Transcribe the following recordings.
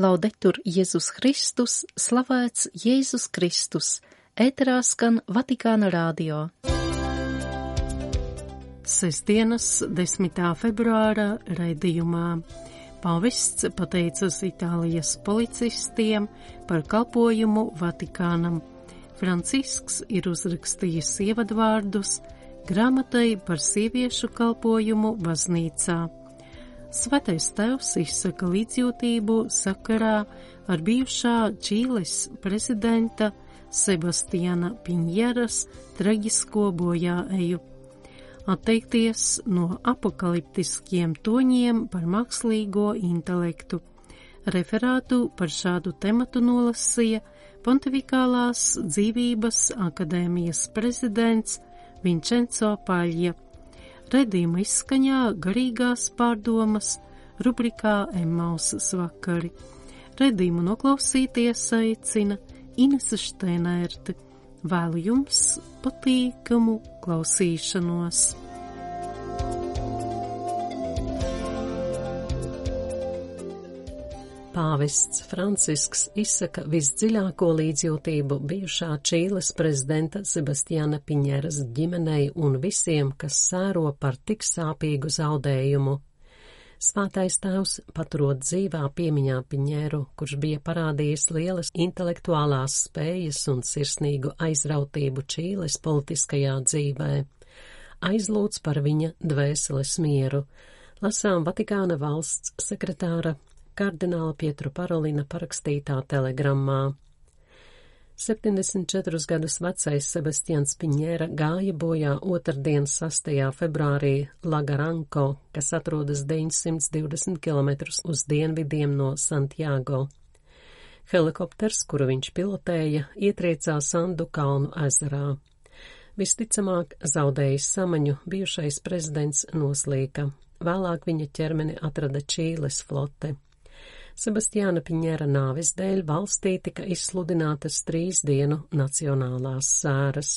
Laudetur Jēzus Kristus, slavēts Jēzus Kristus, ēterā skan Vatikāna rādio. Sestdienas 10. februāra raidījumā pavests pateicas Itālijas policistiem par kalpojumu Vatikānam. Francisks ir uzrakstījis ievadvārdus grāmatai par sieviešu kalpojumu baznīcā. Svētais tevs izsaka līdzjūtību sakarā ar bijušā Čīles prezidenta Sebastiana Piņeras traģisko bojāeju. Atteikties no apakaliptiskiem toņiem par mākslīgo intelektu. Referātu par šādu tematu nolasīja Pontifikālās dzīvības akadēmijas prezidents Vincenzo Paļja Redījuma izskaņā garīgās pārdomas rubrikā Emmausas vakari. Redījumu noklausīties aicina Inese Štēnērte. Vēlu jums patīkamu klausīšanos! Pāvests Francisks izsaka visdziļāko līdzjūtību bijušā Čīles prezidenta Sebastiana Piņeras ģimenei un visiem, kas sēro par tik sāpīgu zaudējumu. Svētais tēvs paturot dzīvā piemiņā Piņēru, kurš bija parādījis lielas intelektuālās spējas un sirsnīgu aizrautību Čīles politiskajā dzīvē, aizlūdz par viņa dvēseles mieru, lasām Vatikāna valsts sekretāra kardināla Pietru Parolina parakstītā telegrammā. 74 gadus vecais Sebastians Piņēra gāja bojā otrdien 6. februārī Lagaranko, kas atrodas 920 km uz dienvidiem no Santiago. Helikopters, kuru viņš pilotēja, ietriecās Sandu kalnu ezerā. Visticamāk, zaudējis samaņu, bijušais prezidents noslīka. Vēlāk viņa ķermeni atrada Čīles flote. Sebastiāna Piņēra nāves dēļ valstī tika izsludinātas trīs dienu nacionālās sēras.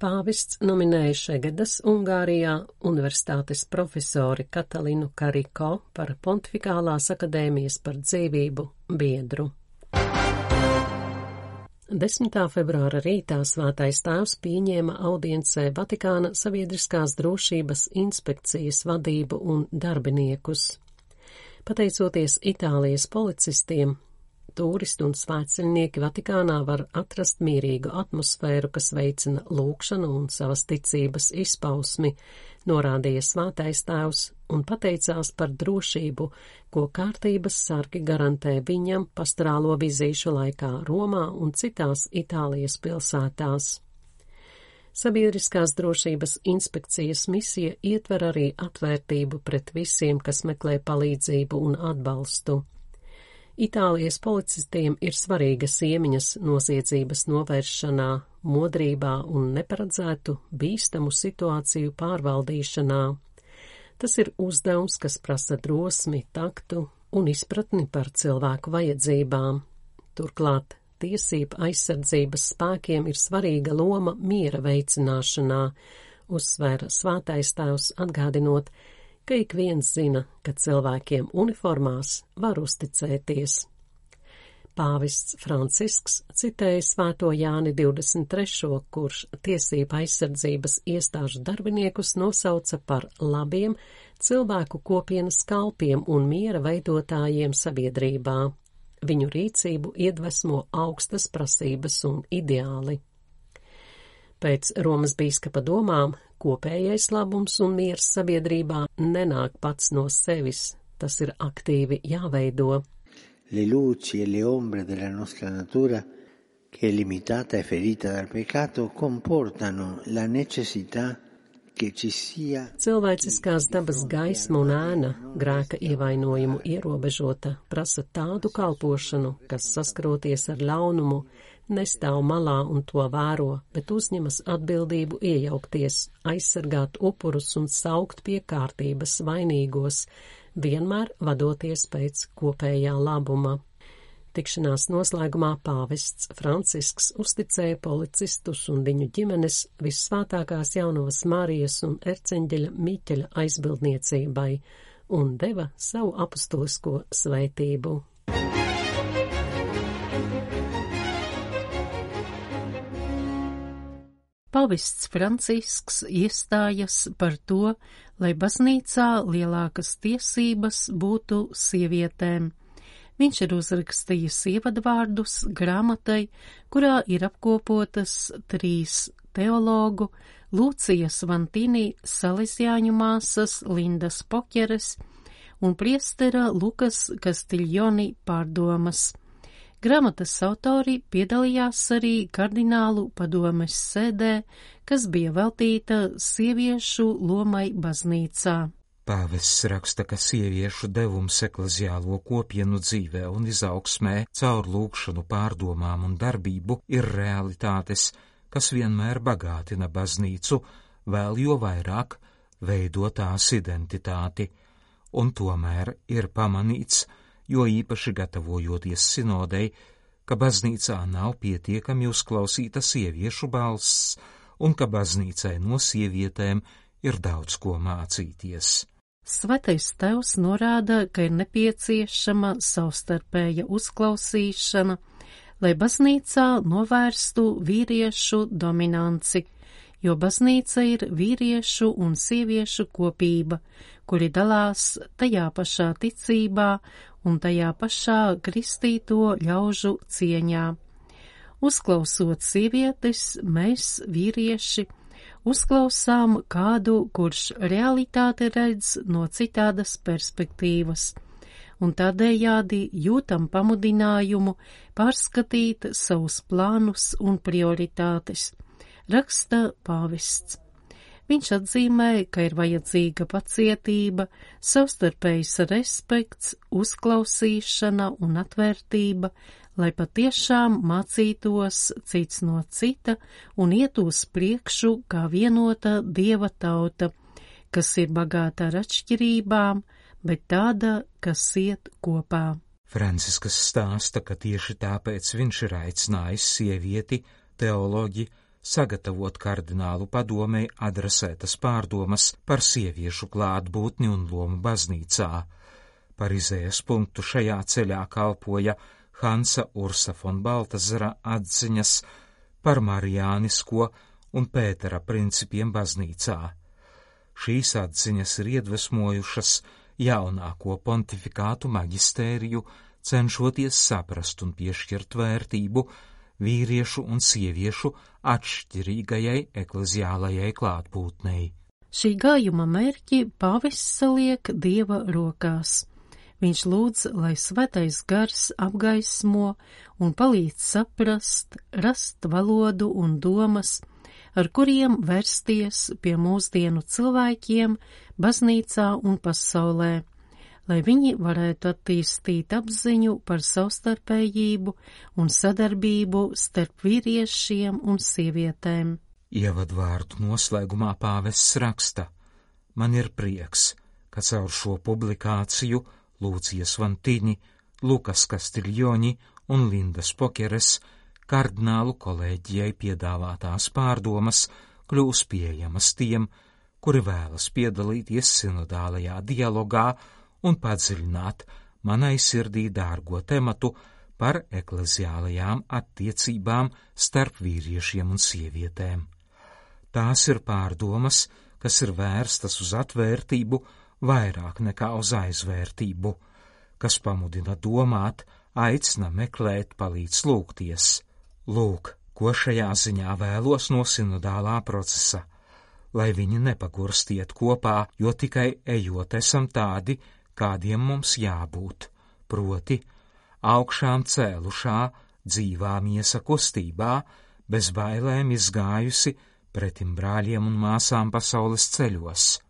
Pāvests nominēja Šegedas Ungārijā universitātes profesori Katalinu Kariko par Pontifikālās akadēmijas par dzīvību biedru. 10. februāra rītā svētais tēvs pieņēma audiencē Vatikāna sabiedriskās drošības inspekcijas vadību un darbiniekus. Pateicoties Itālijas policistiem, turisti un svētceļnieki Vatikānā var atrast mierīgu atmosfēru, kas veicina lūkšanu un savas ticības izpausmi, norādīja svētais tēvs un pateicās par drošību, ko kārtības sargi garantē viņam pastorālo vizīšu laikā Romā un citās Itālijas pilsētās. Sabiedriskās drošības inspekcijas misija ietver arī atvērtību pret visiem, kas meklē palīdzību un atbalstu. Itālijas policistiem ir svarīgas iemiņas noziedzības novēršanā, modrībā un neparedzētu bīstamu situāciju pārvaldīšanā. Tas ir uzdevums, kas prasa drosmi, taktu un izpratni par cilvēku vajadzībām. Turklāt tiesību aizsardzības spēkiem ir svarīga loma miera veicināšanā, uzsvēra svātais tēvs atgādinot, ka ik viens zina, ka cilvēkiem uniformās var uzticēties. Pāvists Francisks citēja svēto Jāni 23., kurš tiesība aizsardzības iestāžu darbiniekus nosauca par labiem cilvēku kopienas kalpiem un miera veidotājiem sabiedrībā. Viņu rīcību iedvesmo augstas prasības un ideāli. Pēc Romas bīskapa domām, kopējais labums un miers sabiedrībā nenāk pats no sevis, tas ir aktīvi jāveido. Le luci e le ombre della nostra natura, che è limitata e ferita dal peccato, comportano la necessità Cilvēciskās dabas gaisma un ēna, grēka ievainojumu ierobežota, prasa tādu kalpošanu, kas saskaroties ar ļaunumu, nestāv malā un to vēro, bet uzņemas atbildību iejaukties, aizsargāt upurus un saukt pie kārtības vainīgos, vienmēr vadoties pēc kopējā labuma. Tikšanās noslēgumā pāvests Francisks uzticēja policistus un viņu ģimenes vissvētākās jaunavas Marijas un Erceņģeļa Miķeļa aizbildniecībai un deva savu apustulisko svētību. Pavists Francisks iestājas par to, lai baznīcā lielākas tiesības būtu sievietēm. Viņš ir uzrakstījis ievadvārdus grāmatai, kurā ir apkopotas trīs teologu Lūcijas Vantīnī Salesiāņu māsas Lindas Pokjeres un priestera Lukas Kastiljoni pārdomas. Grāmatas autori piedalījās arī kardinālu padomes sēdē, kas bija veltīta sieviešu lomai baznīcā. Pāvests raksta, ka sieviešu devums ekleziālo kopienu dzīvē un izaugsmē caur lūkšanu pārdomām un darbību ir realitātes, kas vienmēr bagātina baznīcu, vēl jo vairāk veido tās identitāti, un tomēr ir pamanīts, jo īpaši gatavojoties sinodei, ka baznīcā nav pietiekami uzklausīta sieviešu balss un ka baznīcai no sievietēm ir daudz ko mācīties. Svētais tevs norāda, ka ir nepieciešama savstarpēja uzklausīšana, lai baznīcā novērstu vīriešu dominanci, jo baznīca ir vīriešu un sieviešu kopība, kuri dalās tajā pašā ticībā un tajā pašā kristīto ļaužu cieņā. Uzklausot sievietes, mēs, vīrieši, uzklausām kādu, kurš realitāti redz no citādas perspektīvas, un tādējādi jūtam pamudinājumu pārskatīt savus plānus un prioritātes, raksta pāvests. Viņš atzīmē, ka ir vajadzīga pacietība, savstarpējs respekts, uzklausīšana un atvērtība, lai patiešām mācītos cits no cita un iet uz priekšu kā vienota dieva tauta, kas ir bagāta ar atšķirībām, bet tāda, kas iet kopā. Franciskas stāsta, ka tieši tāpēc viņš ir aicinājis sievieti, teoloģi, sagatavot kardinālu padomei adresētas pārdomas par sieviešu klātbūtni un lomu baznīcā. Par izējas punktu šajā ceļā kalpoja Hansa Ursa von Baltazara atziņas par marijānisko un Pētera principiem baznīcā. Šīs atziņas ir iedvesmojušas jaunāko pontifikātu maģistēriju, cenšoties saprast un piešķirt vērtību vīriešu un sieviešu atšķirīgajai ekleziālajai klātbūtnei. Šī gājuma mērķi pavests saliek dieva rokās. Viņš lūdz, lai svētais gars apgaismo un palīdz saprast, rast valodu un domas, ar kuriem vērsties pie mūsdienu cilvēkiem, baznīcā un pasaulē lai viņi varētu attīstīt apziņu par savstarpējību un sadarbību starp vīriešiem un sievietēm. Ievadvārdu noslēgumā pāvests raksta: Man ir prieks, ka caur šo publikāciju Lūcijas Vantīņi, Lukas Kastiljoņi un Lindas Pokeres kardinālu kolēģijai piedāvātās pārdomas kļūs pieejamas tiem, kuri vēlas piedalīties sinodālajā dialogā un padziļināt manai sirdī dārgo tematu par ekleziālajām attiecībām starp vīriešiem un sievietēm. Tās ir pārdomas, kas ir vērstas uz atvērtību vairāk nekā uz aizvērtību, kas pamudina domāt, aicina meklēt, palīdz lūgties. Lūk, ko šajā ziņā vēlos no sinodālā procesa, lai viņi nepagurstiet kopā, jo tikai ejot esam tādi, kādiem mums jābūt, proti augšām cēlušā, dzīvā miesa kustībā, bez bailēm izgājusi pretim brāļiem un māsām pasaules ceļos.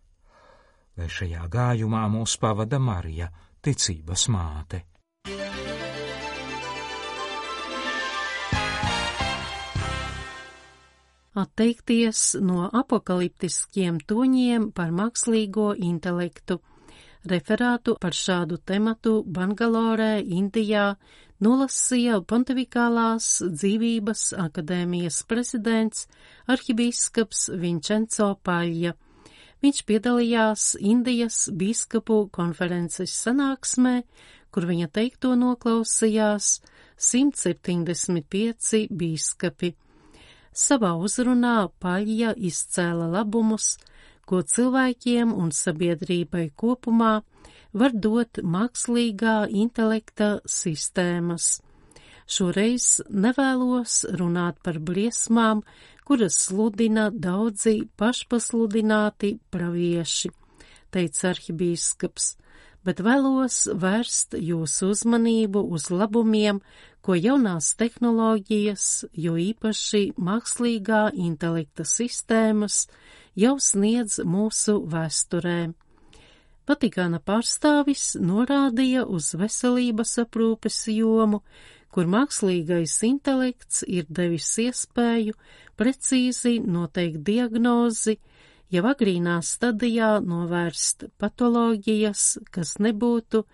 Lai šajā gājumā mūs pavada Marija, ticības māte. Atteikties no apakaliptiskiem toņiem par mākslīgo intelektu Referātu par šādu tematu Bangalorē, Indijā, nolasīja Pontifikālās dzīvības akadēmijas prezidents arhibīskaps Vincenzo Paļa. Viņš piedalījās Indijas bīskapu konferences sanāksmē, kur viņa teikto noklausījās 175 bīskapi. Savā uzrunā Paļja izcēla labumus, ko cilvēkiem un sabiedrībai kopumā var dot mākslīgā intelekta sistēmas. Šoreiz nevēlos runāt par briesmām, kuras sludina daudzi pašpasludināti pravieši, teica arhibīskaps, bet vēlos vērst jūsu uzmanību uz labumiem, ko jaunās tehnoloģijas, jo īpaši mākslīgā intelekta sistēmas, jau sniedz mūsu vēsturē. Vatikāna pārstāvis norādīja uz veselības aprūpes jomu, kur mākslīgais intelekts ir devis iespēju precīzi noteikt diagnozi, jau agrīnā stadijā novērst patoloģijas, kas nebūtu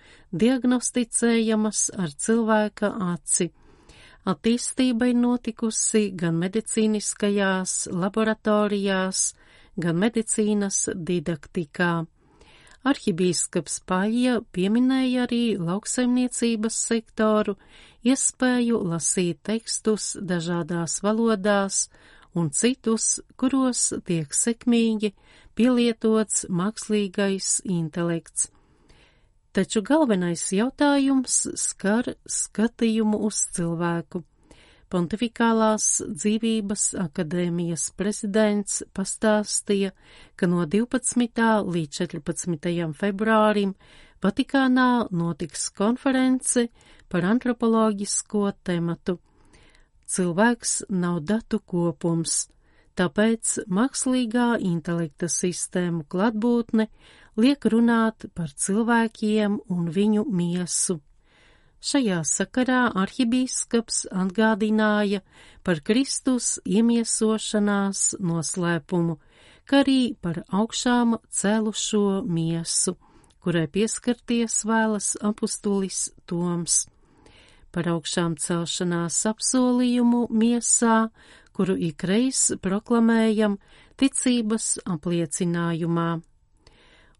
diagnosticējamas ar cilvēka aci. Attīstība ir notikusi gan medicīniskajās laboratorijās, gan medicīnas didaktikā. Arhibīskaps Paļja pieminēja arī lauksaimniecības sektoru, iespēju lasīt tekstus dažādās valodās un citus, kuros tiek sekmīgi pielietots mākslīgais intelekts. Taču galvenais jautājums skar skatījumu uz cilvēku. Pontifikālās dzīvības akadēmijas prezidents pastāstīja, ka no 12. līdz 14. februārim Vatikānā notiks konference par antropoloģisko tematu. Cilvēks nav datu kopums, tāpēc mākslīgā intelekta sistēmu klātbūtne liek runāt par cilvēkiem un viņu miesu. Šajā sakarā arhibīskaps atgādināja par Kristus iemiesošanās noslēpumu, kā arī par augšām celušo miesu, kurai pieskarties vēlas apustulis Toms. Par augšām celšanās apsolījumu miesā, kuru ikreiz proklamējam ticības apliecinājumā.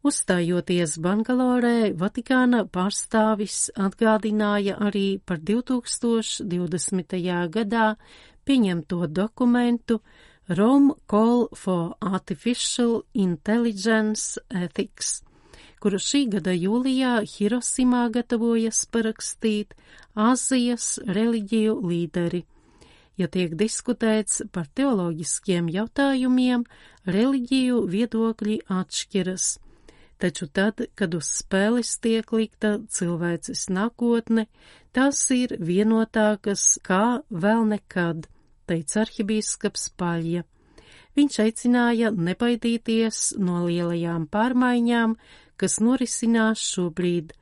Uzstājoties Bangalorē, Vatikāna pārstāvis atgādināja arī par 2020. gadā pieņemto dokumentu Rome Call for Artificial Intelligence Ethics, kuru šī gada jūlijā Hirosimā gatavojas parakstīt Āzijas reliģiju līderi. Ja tiek diskutēts par teoloģiskiem jautājumiem, reliģiju viedokļi atšķiras taču tad, kad uz spēles tiek likta cilvēces nākotne, tas ir vienotākas kā vēl nekad, teica arhibīskaps Paļja. Viņš aicināja nebaidīties no lielajām pārmaiņām, kas norisinās šobrīd,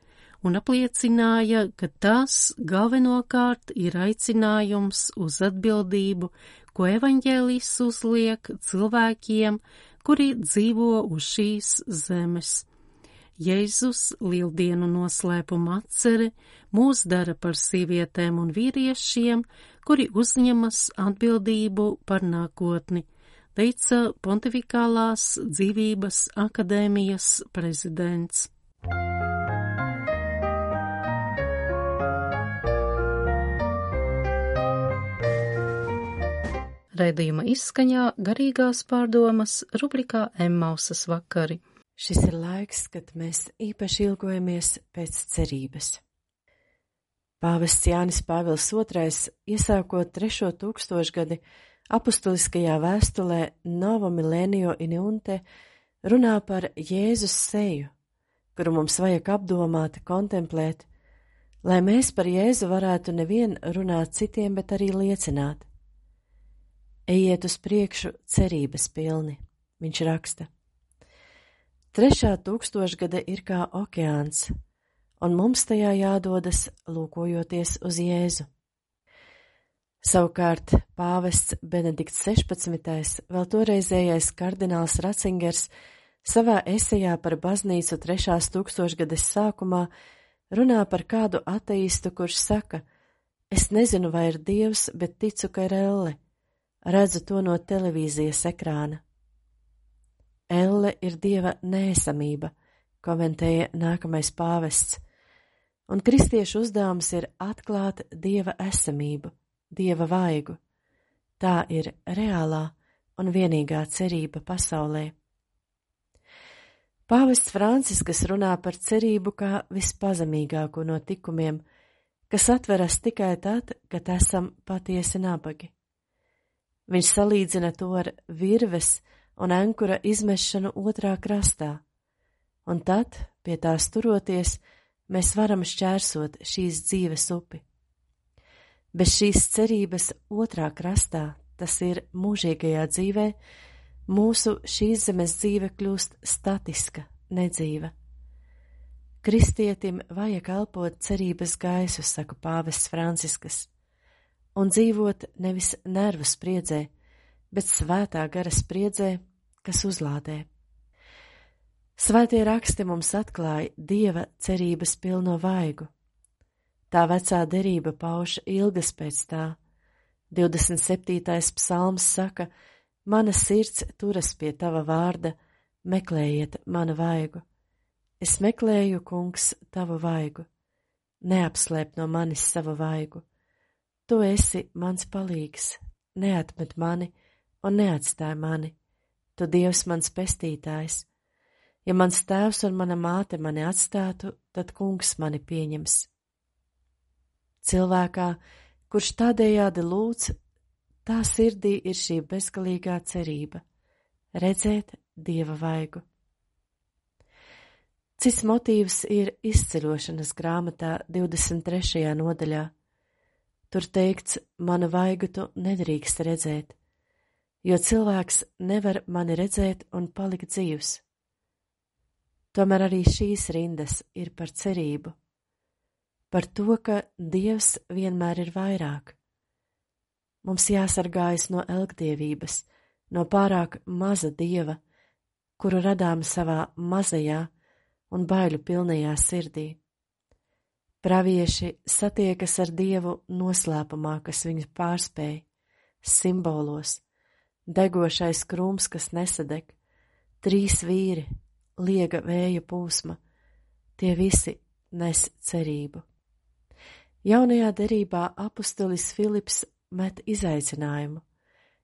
un apliecināja, ka tas galvenokārt ir aicinājums uz atbildību, ko evaņģēlis uzliek cilvēkiem, kuri dzīvo uz šīs zemes. Jēzus lieldienu noslēpuma atcere mūs dara par sievietēm un vīriešiem, kuri uzņemas atbildību par nākotni, teica Pontifikālās dzīvības akadēmijas prezidents. Raidījuma izskaņā garīgās pārdomas rubrikā Emmausas vakari. Šis ir laiks, kad mēs īpaši ilgojamies pēc cerības. Pāvests Jānis Pāvils II, iesākot trešo tūkstošgadi apustuliskajā vēstulē Nova Milenio Iniunte, runā par Jēzus seju, kuru mums vajag apdomāt, kontemplēt, lai mēs par Jēzu varētu nevien runāt citiem, bet arī liecināt. Ejiet uz priekšu cerības pilni, viņš raksta. Trešā tūkstošgade ir kā okeāns, un mums tajā jādodas lūkojoties uz Jēzu. Savukārt pāvests Benedikts 16. vēl toreizējais kardināls Racingers savā esejā par baznīcu trešās tūkstošgades sākumā runā par kādu ateistu, kurš saka, es nezinu, vai ir dievs, bet ticu, ka ir elle, redzu to no televīzijas ekrāna. Elle ir dieva nēsamība, komentēja nākamais pāvests, un kristiešu uzdevums ir atklāt dieva esamību, dieva vaigu. Tā ir reālā un vienīgā cerība pasaulē. Pāvests Franciskas runā par cerību kā vispazemīgāko no tikumiem, kas atveras tikai tad, kad esam patiesi nabagi. Viņš salīdzina to ar virves un ankura izmešanu otrā krastā, un tad, pie tās turoties, mēs varam šķērsot šīs dzīves upi. Bez šīs cerības otrā krastā, tas ir mūžīgajā dzīvē, mūsu šīs zemes dzīve kļūst statiska, nedzīva. Kristietim vajag elpot cerības gaisu, saka pāvests Franciskas, un dzīvot nevis nervu spriedzē, bet svētā gara spriedzē, kas uzlādē. Svētie raksti mums atklāja dieva cerības pilno vaigu. Tā vecā derība pauž ilgas pēc tā. 27. psalms saka, Mana sirds turas pie tava vārda, meklējiet manu vaigu. Es meklēju, kungs, tavu vaigu. Neapslēp no manis savu vaigu. Tu esi mans palīgs, neatmet mani un neatstāj mani. Tu Dievs mans pestītājs. Ja mans tēvs un mana māte mani atstātu, tad kungs mani pieņems. Cilvēkā, kurš tādējādi lūdz, Tā sirdī ir šī bezgalīgā cerība - redzēt dieva vaigu. Cits motīvs ir izceļošanas grāmatā 23. nodaļā. Tur teikts, manu vaigu tu nedrīkst redzēt, jo cilvēks nevar mani redzēt un palikt dzīvs. Tomēr arī šīs rindas ir par cerību, par to, ka Dievs vienmēr ir vairāk Mums jāsargājas no elgdievības, no pārāk maza dieva, kuru radām savā mazajā un baiļu pilnajā sirdī. Pravieši satiekas ar dievu noslēpumā, kas viņus pārspēja, simbolos, degošais krūms, kas nesadeg, trīs vīri, liega vēja pūsma, tie visi nes cerību. Jaunajā derībā apustulis Filips met izaicinājumu.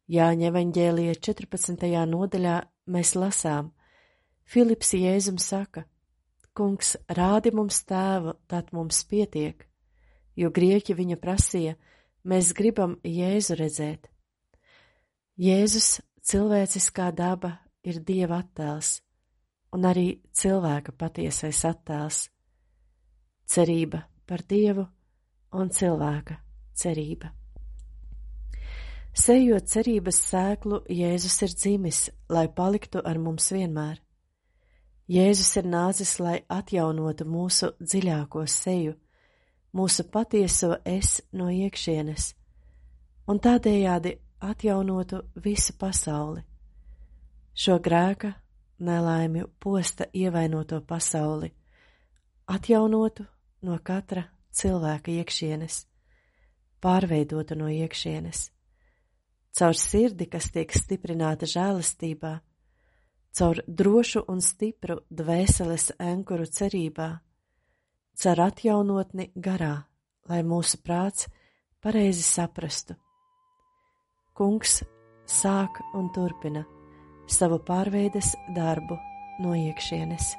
Jāņa evaņģēlija 14. nodaļā mēs lasām, Filips Jēzum saka, Kungs, rādi mums tēvu, tad mums pietiek, jo grieķi viņa prasīja, mēs gribam Jēzu redzēt. Jēzus cilvēciskā daba ir Dieva attēls un arī cilvēka patiesais attēls. Cerība par Dievu un cilvēka cerība. Sejot cerības sēklu, Jēzus ir dzimis, lai paliktu ar mums vienmēr. Jēzus ir nācis, lai atjaunotu mūsu dziļāko seju, mūsu patieso es no iekšienes, un tādējādi atjaunotu visu pasauli. Šo grēka, nelaimju posta ievainoto pasauli, atjaunotu no katra cilvēka iekšienes, pārveidotu no iekšienes caur sirdi, kas tiek stiprināta žēlastībā, caur drošu un stipru dvēseles ankuru cerībā, caur atjaunotni garā, lai mūsu prāts pareizi saprastu. Kungs sāk un turpina savu pārveides darbu no iekšienes.